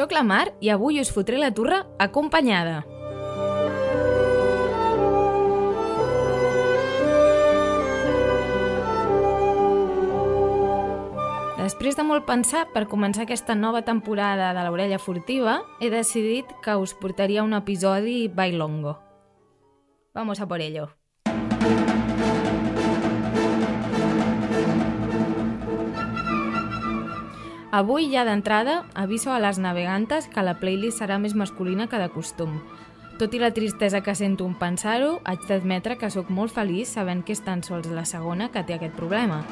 Soc la Mar i avui us fotré la turra acompanyada. Després de molt pensar, per començar aquesta nova temporada de l'Orella Furtiva, he decidit que us portaria un episodi bailongo. Vamos a por ello. Avui, ja d'entrada, aviso a les navegantes que la playlist serà més masculina que de costum. Tot i la tristesa que sento en pensar-ho, haig d'admetre que sóc molt feliç sabent que és tan sols la segona que té aquest problema.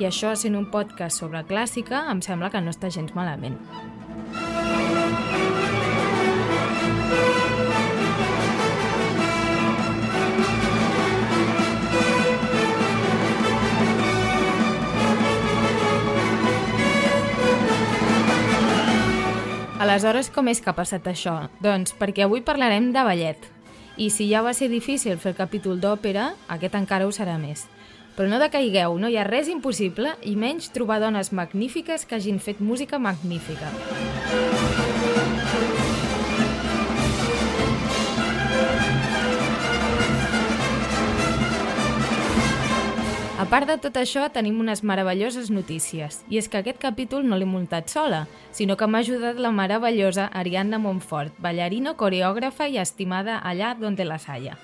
I això, sent un podcast sobre clàssica, em sembla que no està gens malament. Aleshores, com és que ha passat això? Doncs perquè avui parlarem de ballet. I si ja va ser difícil fer el capítol d'òpera, aquest encara ho serà més. Però no decaigueu, no hi ha res impossible i menys trobar dones magnífiques que hagin fet música magnífica. A part de tot això, tenim unes meravelloses notícies. I és que aquest capítol no l'he muntat sola, sinó que m'ha ajudat la meravellosa Ariadna Montfort, ballarina, coreògrafa i estimada allà donde la salla.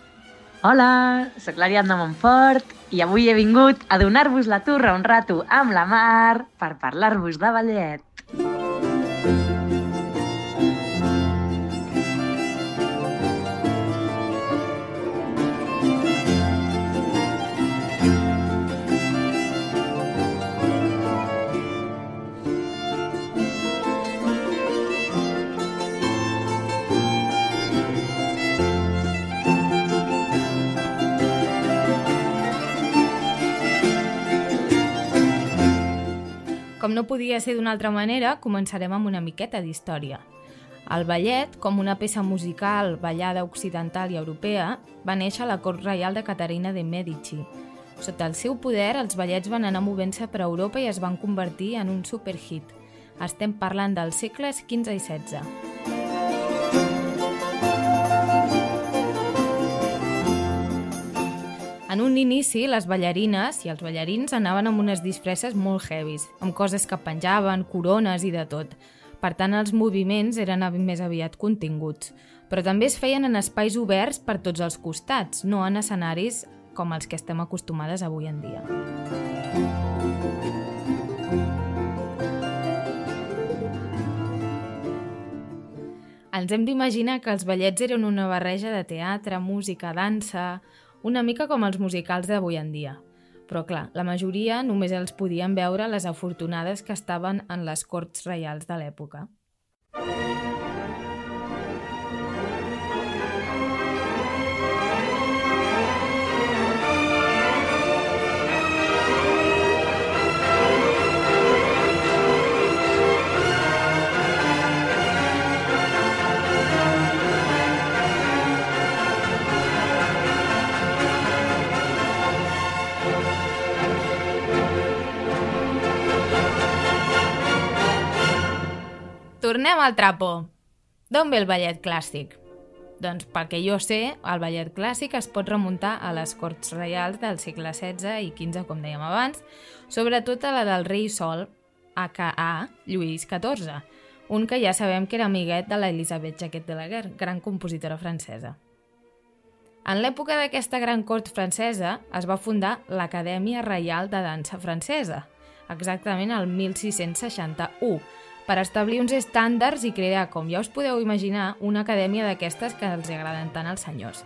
Hola, sóc l'Ariadna Montfort i avui he vingut a donar-vos la turra un rato amb la Mar per parlar-vos de ballet. No podia ser d'una altra manera, començarem amb una miqueta d'història. El ballet, com una peça musical ballada occidental i europea, va néixer a la cort reial de Caterina de Medici. Sota el seu poder, els ballets van anar movent-se per Europa i es van convertir en un superhit. Estem parlant dels segles XV i XVI. En un inici, les ballarines i els ballarins anaven amb unes disfresses molt heavies, amb coses que penjaven, corones i de tot. Per tant, els moviments eren més aviat continguts. Però també es feien en espais oberts per tots els costats, no en escenaris com els que estem acostumades avui en dia. Ens hem d'imaginar que els ballets eren una barreja de teatre, música, dansa, una mica com els musicals d'avui en dia. Però clar, la majoria només els podien veure les afortunades que estaven en les corts reials de l'època. Tornem al trapo. D'on ve el ballet clàssic? Doncs pel que jo sé, el ballet clàssic es pot remuntar a les corts reials del segle XVI i XV, com dèiem abans, sobretot a la del rei Sol, a.k.a. Lluís XIV, un que ja sabem que era amiguet de l'Elisabeth Jacquet de la Guerre, gran compositora francesa. En l'època d'aquesta gran cort francesa es va fundar l'Acadèmia Reial de Dansa Francesa, exactament el 1661, per establir uns estàndards i crear, com ja us podeu imaginar, una acadèmia d'aquestes que els agraden tant als senyors.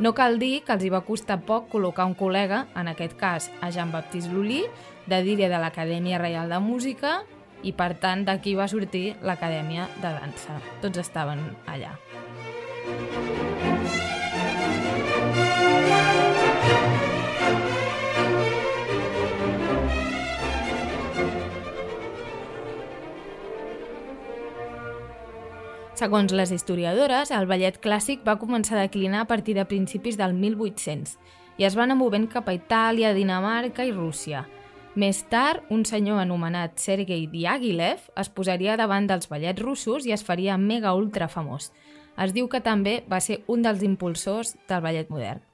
No cal dir que els hi va costar poc col·locar un col·lega, en aquest cas a Jean-Baptiste Lully, de dire de l'Acadèmia Reial de Música, i per tant d'aquí va sortir l'Acadèmia de Dansa. Tots estaven allà. Segons les historiadores, el ballet clàssic va començar a declinar a partir de principis del 1800 i es va anar movent cap a Itàlia, Dinamarca i Rússia. Més tard, un senyor anomenat Sergei Diaghilev es posaria davant dels ballets russos i es faria mega ultra famós. Es diu que també va ser un dels impulsors del ballet modern.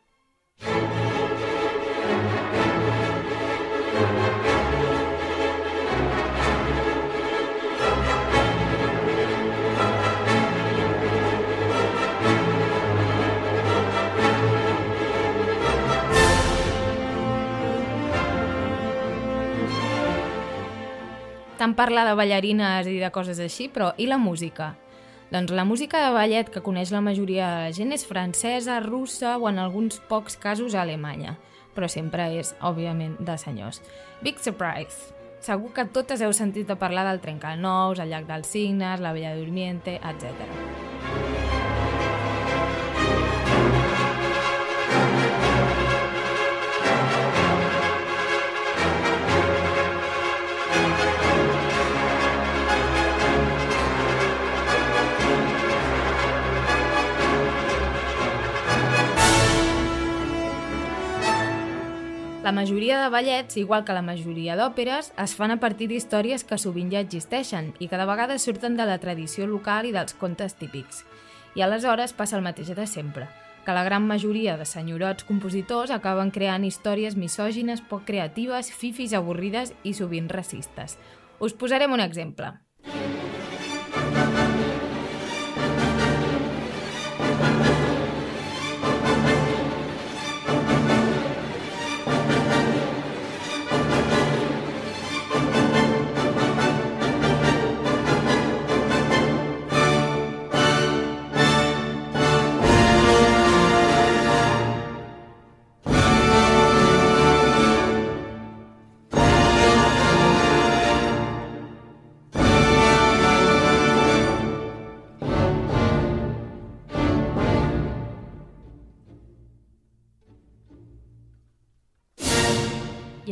Tant parlar de ballarines i de coses així, però i la música? Doncs la música de ballet que coneix la majoria de la gent és francesa, russa o en alguns pocs casos alemanya, però sempre és, òbviament, de senyors. Big Surprise! Segur que totes heu sentit a parlar del Trencanous, el Llac dels Signes, la Bella Dormiente, etc. La majoria de ballets, igual que la majoria d'òperes, es fan a partir d'històries que sovint ja existeixen i que de vegades surten de la tradició local i dels contes típics. I aleshores passa el mateix de sempre, que la gran majoria de senyorots compositors acaben creant històries misògines, poc creatives, fifis avorrides i sovint racistes. Us posarem un exemple.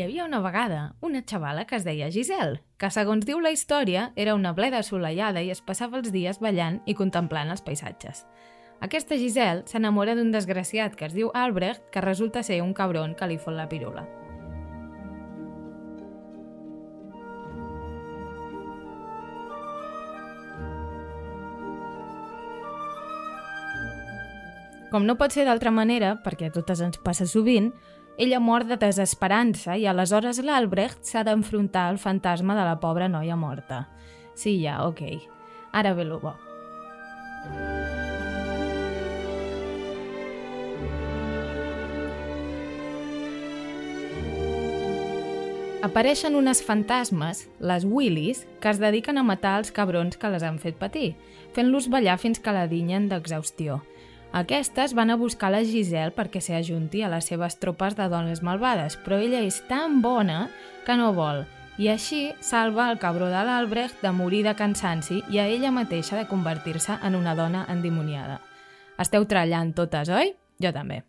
Havia una vegada una xavala que es deia Giselle, que segons diu la història era una bleda assolellada i es passava els dies ballant i contemplant els paisatges. Aquesta Giselle s'enamora d'un desgraciat que es diu Albrecht que resulta ser un cabron que li fot la pirula. Com no pot ser d'altra manera, perquè a totes ens passa sovint, ella mor de desesperança i aleshores l'Albrecht s'ha d'enfrontar al fantasma de la pobra noia morta. Sí, ja, ok. Ara ve lo bo. Apareixen unes fantasmes, les Willis, que es dediquen a matar els cabrons que les han fet patir, fent-los ballar fins que la dinyen d'exhaustió. Aquestes van a buscar la Giselle perquè s'hi ajunti a les seves tropes de dones malvades, però ella és tan bona que no vol, i així salva el cabró de l'Albrecht de morir de cansanci i a ella mateixa de convertir-se en una dona endimoniada. Esteu trallant totes, oi? Jo també.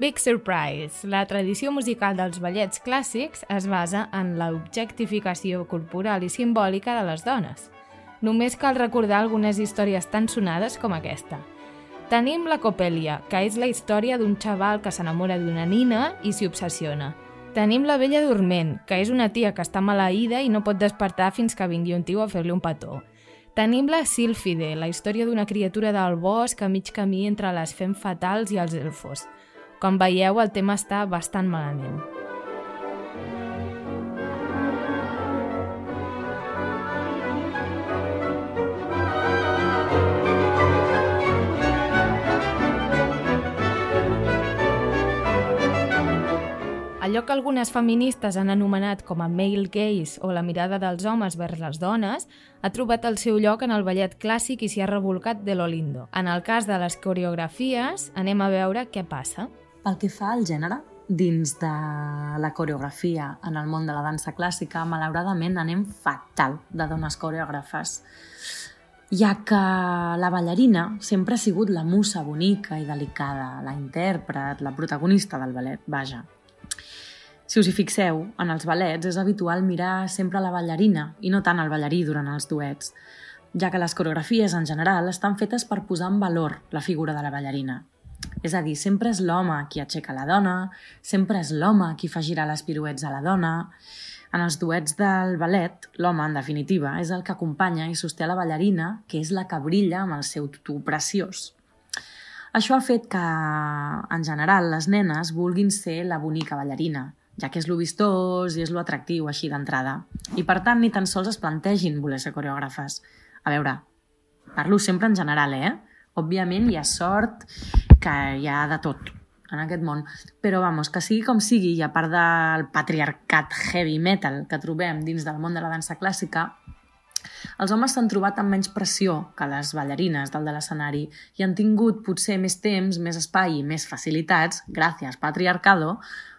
Big Surprise. La tradició musical dels ballets clàssics es basa en l'objectificació corporal i simbòlica de les dones. Només cal recordar algunes històries tan sonades com aquesta. Tenim la Copèlia, que és la història d'un xaval que s'enamora d'una nina i s'hi obsessiona. Tenim la Bella Dorment, que és una tia que està maleïda i no pot despertar fins que vingui un tio a fer-li un petó. Tenim la Sílfide, la història d'una criatura del bosc a mig camí entre les fem fatals i els elfos. Com veieu, el tema està bastant malament. Allò que algunes feministes han anomenat com a male gaze o la mirada dels homes vers les dones ha trobat el seu lloc en el ballet clàssic i s'hi ha revolcat de lo lindo. En el cas de les coreografies, anem a veure què passa. Pel que fa al gènere, dins de la coreografia en el món de la dansa clàssica, malauradament anem fatal de dones coreògrafes, ja que la ballarina sempre ha sigut la musa bonica i delicada, la intèrpret, la protagonista del ballet, vaja. Si us hi fixeu, en els ballets és habitual mirar sempre la ballarina i no tant el ballarí durant els duets, ja que les coreografies en general estan fetes per posar en valor la figura de la ballarina. És a dir, sempre és l'home qui aixeca la dona, sempre és l'home qui fa girar les piruets a la dona... En els duets del ballet, l'home, en definitiva, és el que acompanya i sosté la ballarina, que és la que brilla amb el seu tutú preciós. Això ha fet que, en general, les nenes vulguin ser la bonica ballarina, ja que és lo vistós i és lo atractiu així d'entrada. I per tant, ni tan sols es plantegin voler ser coreògrafes. A veure, parlo sempre en general, eh? Òbviament hi ha sort que hi ha de tot en aquest món. Però, vamos, que sigui com sigui, i a part del patriarcat heavy metal que trobem dins del món de la dansa clàssica, els homes s'han trobat amb menys pressió que les ballarines del de l'escenari i han tingut potser més temps, més espai i més facilitats, gràcies patriarcado,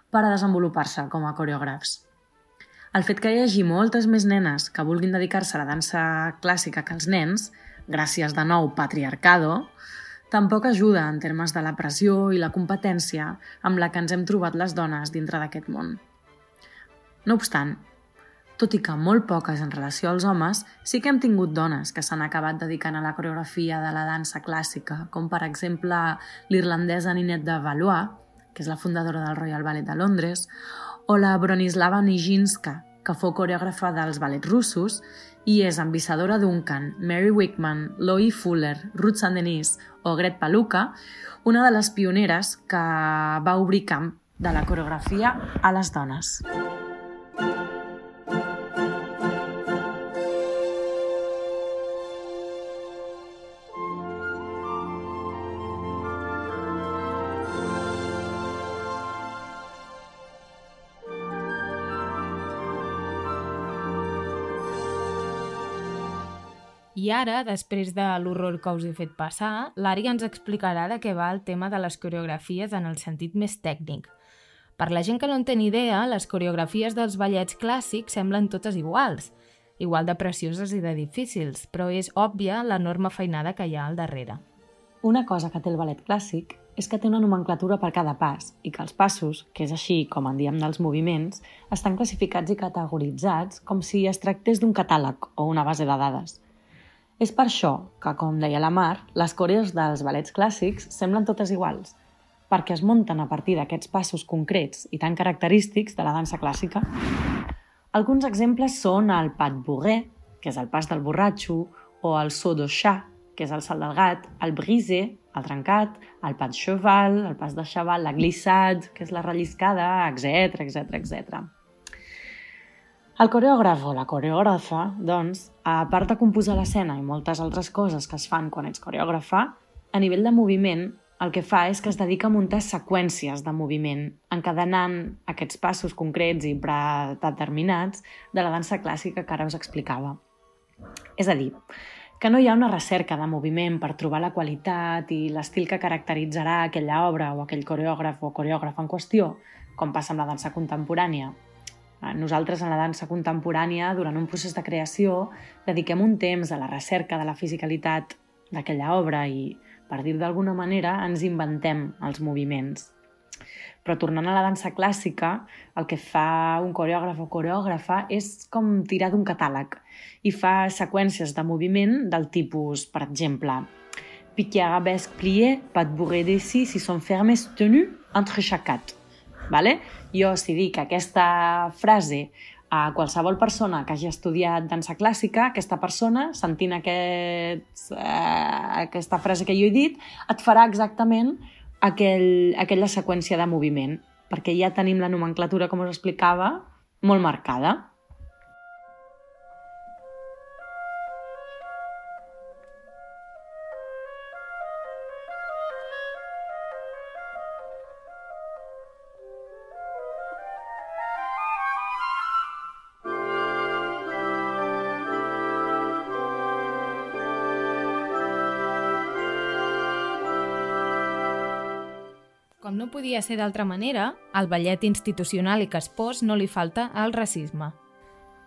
per a desenvolupar-se com a coreògrafs. El fet que hi hagi moltes més nenes que vulguin dedicar-se a la dansa clàssica que els nens, gràcies de nou patriarcado, Tampoc ajuda en termes de la pressió i la competència amb la que ens hem trobat les dones dintre d'aquest món. No obstant, tot i que molt poques en relació als homes, sí que hem tingut dones que s'han acabat dedicant a la coreografia de la dansa clàssica, com per exemple l'irlandesa Ninette de Valois, que és la fundadora del Royal Ballet de Londres, o la Bronislava Nijinska, que fou coreògrafa dels ballets russos i és amb Isadora Duncan, Mary Wickman, Loie Fuller, Ruth Saint-Denis o Gret Paluca, una de les pioneres que va obrir camp de la coreografia a les dones. I ara, després de l'horror que us he fet passar, l'Ari ens explicarà de què va el tema de les coreografies en el sentit més tècnic. Per la gent que no en té ni idea, les coreografies dels ballets clàssics semblen totes iguals, igual de precioses i de difícils, però és òbvia l'enorme feinada que hi ha al darrere. Una cosa que té el ballet clàssic és que té una nomenclatura per cada pas i que els passos, que és així com en diem dels moviments, estan classificats i categoritzats com si es tractés d'un catàleg o una base de dades – és per això que, com deia la Mar, les coreos dels ballets clàssics semblen totes iguals, perquè es munten a partir d'aquests passos concrets i tan característics de la dansa clàssica. Alguns exemples són el pas bourré, que és el pas del borratxo, o el saut de chat, que és el salt del gat, el brisé, el trencat, el pas cheval, el pas de cheval, la glissade, que és la relliscada, etc etc etc. El coreògraf o la coreògrafa, doncs, a part de composar l'escena i moltes altres coses que es fan quan ets coreògrafa, a nivell de moviment, el que fa és que es dedica a muntar seqüències de moviment, encadenant aquests passos concrets i predeterminats de la dansa clàssica que ara us explicava. És a dir, que no hi ha una recerca de moviment per trobar la qualitat i l'estil que caracteritzarà aquella obra o aquell coreògraf o coreògraf en qüestió, com passa amb la dansa contemporània, nosaltres en la dansa contemporània, durant un procés de creació, dediquem un temps a la recerca de la fisicalitat d'aquella obra i, per dir d'alguna manera, ens inventem els moviments. Però tornant a la dansa clàssica, el que fa un coreògraf o coreògrafa és com tirar d'un catàleg i fa seqüències de moviment del tipus, per exemple, piqué arabesque plié, pas de d'ici, si sont fermes tenus, entrechacat. Vale? Jo, si dic aquesta frase a qualsevol persona que hagi estudiat dansa clàssica, aquesta persona, sentint aquest, eh, aquesta frase que jo he dit, et farà exactament aquell, aquella seqüència de moviment, perquè ja tenim la nomenclatura, com us explicava, molt marcada. Com no podia ser d'altra manera, al ballet institucional i caspós no li falta el racisme.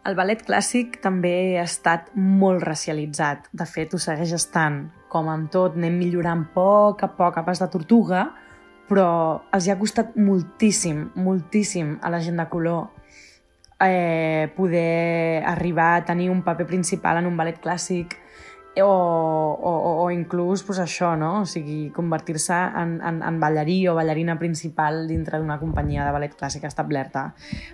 El ballet clàssic també ha estat molt racialitzat. De fet, ho segueix estant. Com amb tot, anem millorant poc a poc a pas de tortuga, però els hi ha costat moltíssim, moltíssim a la gent de color eh, poder arribar a tenir un paper principal en un ballet clàssic o, o, o inclús pues, això, no? o sigui, convertir-se en, en, en ballarí o ballarina principal dintre d'una companyia de ballet clàssic establerta.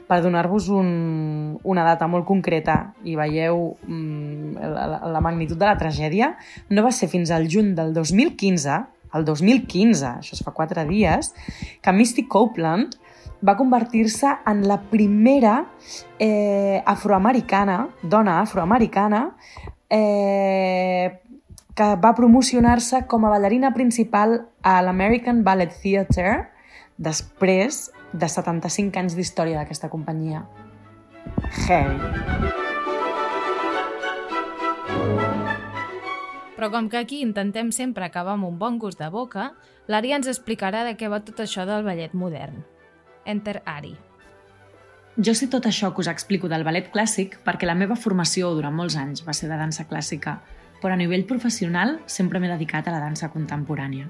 Per donar-vos un, una data molt concreta i veieu mm, la, la magnitud de la tragèdia, no va ser fins al juny del 2015, el 2015, això es fa quatre dies, que Misty Copeland va convertir-se en la primera eh, afroamericana, dona afroamericana, eh, que va promocionar-se com a ballarina principal a l'American Ballet Theatre després de 75 anys d'història d'aquesta companyia. Heavy. Però com que aquí intentem sempre acabar amb un bon gust de boca, l'Ari ens explicarà de què va tot això del ballet modern. Enter Ari. Jo sé tot això que us explico del ballet clàssic perquè la meva formació durant molts anys va ser de dansa clàssica, però a nivell professional sempre m'he dedicat a la dansa contemporània.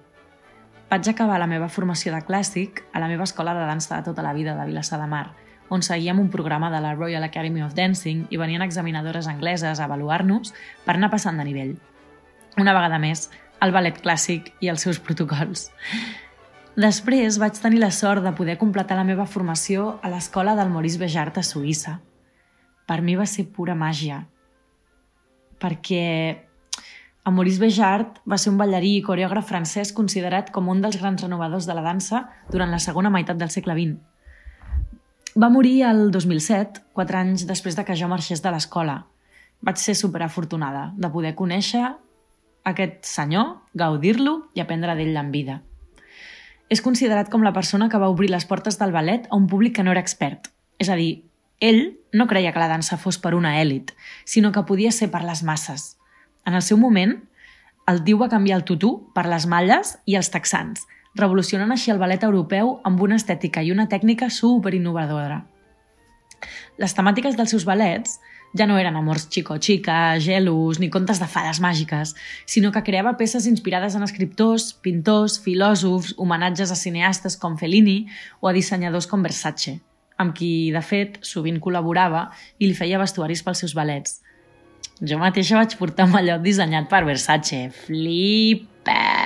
Vaig acabar la meva formació de clàssic a la meva escola de dansa de tota la vida de Vilassar de Mar, on seguíem un programa de la Royal Academy of Dancing i venien examinadores angleses a avaluar-nos per anar passant de nivell. Una vegada més, el ballet clàssic i els seus protocols. Després vaig tenir la sort de poder completar la meva formació a l'escola del Maurice Bejart a Suïssa. Per mi va ser pura màgia, perquè a Maurice Bejart va ser un ballarí i coreògraf francès considerat com un dels grans renovadors de la dansa durant la segona meitat del segle XX. Va morir el 2007, quatre anys després de que jo marxés de l'escola. Vaig ser superafortunada de poder conèixer aquest senyor, gaudir-lo i aprendre d'ell en vida és considerat com la persona que va obrir les portes del ballet a un públic que no era expert. És a dir, ell no creia que la dansa fos per una èlit, sinó que podia ser per les masses. En el seu moment, el tio va canviar el tutú per les malles i els texans, revolucionant així el ballet europeu amb una estètica i una tècnica super innovadora. Les temàtiques dels seus ballets ja no eren amors xico-xica, gelos ni contes de fades màgiques, sinó que creava peces inspirades en escriptors, pintors, filòsofs, homenatges a cineastes com Fellini o a dissenyadors com Versace, amb qui, de fet, sovint col·laborava i li feia vestuaris pels seus ballets. Jo mateixa vaig portar un mallot dissenyat per Versace. Flipa!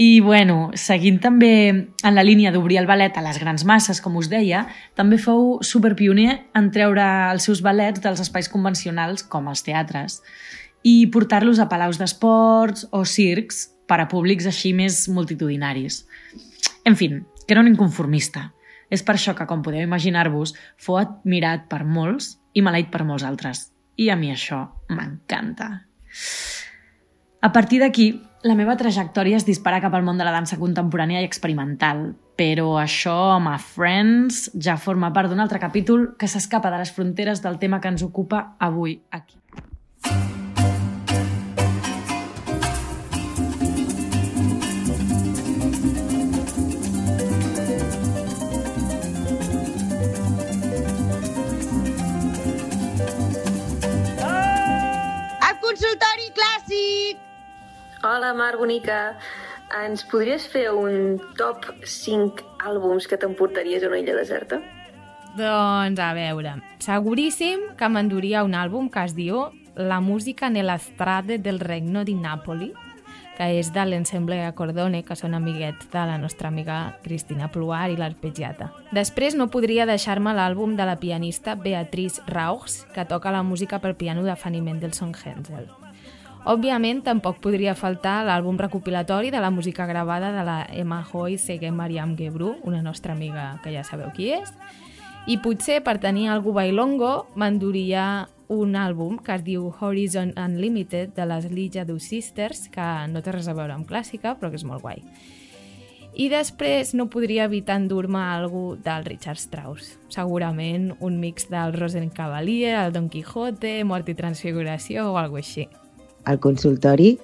I, bueno, seguint també en la línia d'obrir el ballet a les grans masses, com us deia, també fou superpioner en treure els seus ballets dels espais convencionals, com els teatres, i portar-los a palaus d'esports o circs per a públics així més multitudinaris. En fi, que era un inconformista. És per això que, com podeu imaginar-vos, fou admirat per molts i maleït per molts altres. I a mi això m'encanta. A partir d'aquí, la meva trajectòria es dispara cap al món de la dansa contemporània i experimental, però això, my friends, ja forma part d'un altre capítol que s'escapa de les fronteres del tema que ens ocupa avui aquí. Hola, Mar, bonica. Ens podries fer un top 5 àlbums que t'emportaries a una illa deserta? Doncs, a veure, seguríssim que m'enduria un àlbum que es diu La música nell'estrade del regno di Napoli, que és de l'Ensemble Acordone, que són amiguets de la nostra amiga Cristina Pluar i l'Arpeggiata. Després no podria deixar-me l'àlbum de la pianista Beatrice Rauchs, que toca la música per piano de Fanny Mendelssohn Hensel. Òbviament, tampoc podria faltar l'àlbum recopilatori de la música gravada de la Emma Hoy Segue Mariam Gebru, una nostra amiga que ja sabeu qui és, i potser per tenir algú bailongo m'enduria un àlbum que es diu Horizon Unlimited de les Lija Sisters, que no té res a veure amb clàssica, però que és molt guai. I després no podria evitar endur-me algú del Richard Strauss. Segurament un mix del Rosencavalier, el Don Quijote, Mort i Transfiguració o alguna així el consultori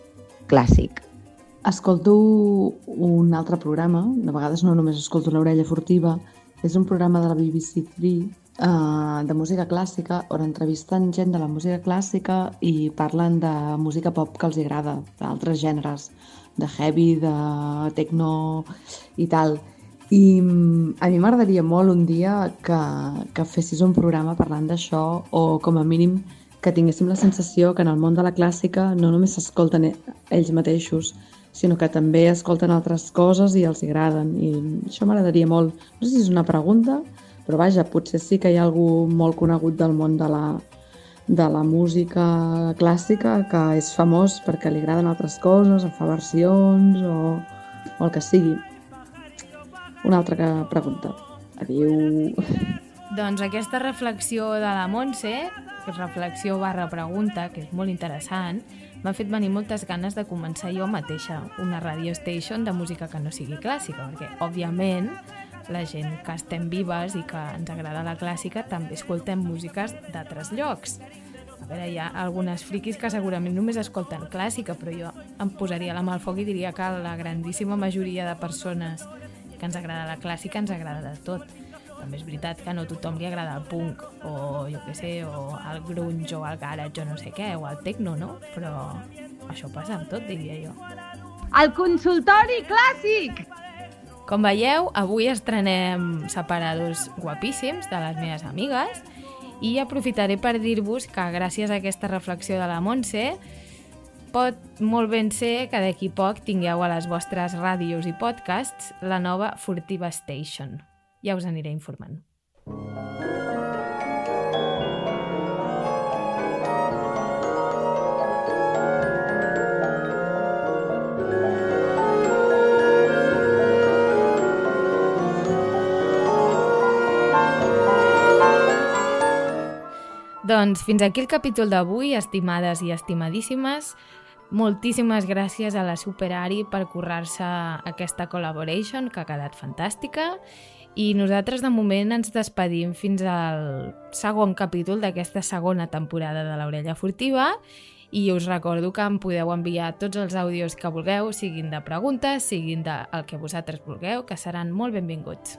clàssic. Escolto un altre programa, de vegades no només escolto l'orella furtiva, és un programa de la BBC 3 uh, de música clàssica on entrevisten gent de la música clàssica i parlen de música pop que els agrada, d'altres gèneres. de heavy, de techno i tal. I mm, a mi m'agradaria molt un dia que, que fessis un programa parlant d'això o com a mínim que tinguéssim la sensació que en el món de la clàssica no només s'escolten e-, ells mateixos, sinó que també escolten altres coses i els agraden. I això m'agradaria molt. No sé si és una pregunta, però vaja, potser sí que hi ha algú molt conegut del món de la, de la música clàssica que és famós perquè li agraden altres coses, o fa versions o, o el que sigui. Una altra pregunta. Adéu. Doncs aquesta reflexió de la Montse, reflexió barra pregunta, que és molt interessant, m'ha fet venir moltes ganes de començar jo mateixa una radio station de música que no sigui clàssica, perquè, òbviament, la gent que estem vives i que ens agrada la clàssica també escoltem músiques d'altres llocs. A veure, hi ha algunes friquis que segurament només escolten clàssica, però jo em posaria la mà al foc i diria que la grandíssima majoria de persones que ens agrada la clàssica ens agrada de tot també és veritat que no a tothom li agrada el punk o jo què sé, o el grunge o el garage o no sé què, o el techno, no? Però això passa amb tot, diria jo. El consultori clàssic! Com veieu, avui estrenem separadors guapíssims de les meves amigues i aprofitaré per dir-vos que gràcies a aquesta reflexió de la Montse pot molt ben ser que d'aquí poc tingueu a les vostres ràdios i podcasts la nova Furtiva Station ja us aniré informant. Doncs fins aquí el capítol d'avui, estimades i estimadíssimes. Moltíssimes gràcies a la Superari per currar-se aquesta collaboration que ha quedat fantàstica i nosaltres de moment ens despedim fins al segon capítol d'aquesta segona temporada de l'Orella Furtiva i us recordo que em podeu enviar tots els àudios que vulgueu, siguin de preguntes, siguin del de que vosaltres vulgueu, que seran molt benvinguts.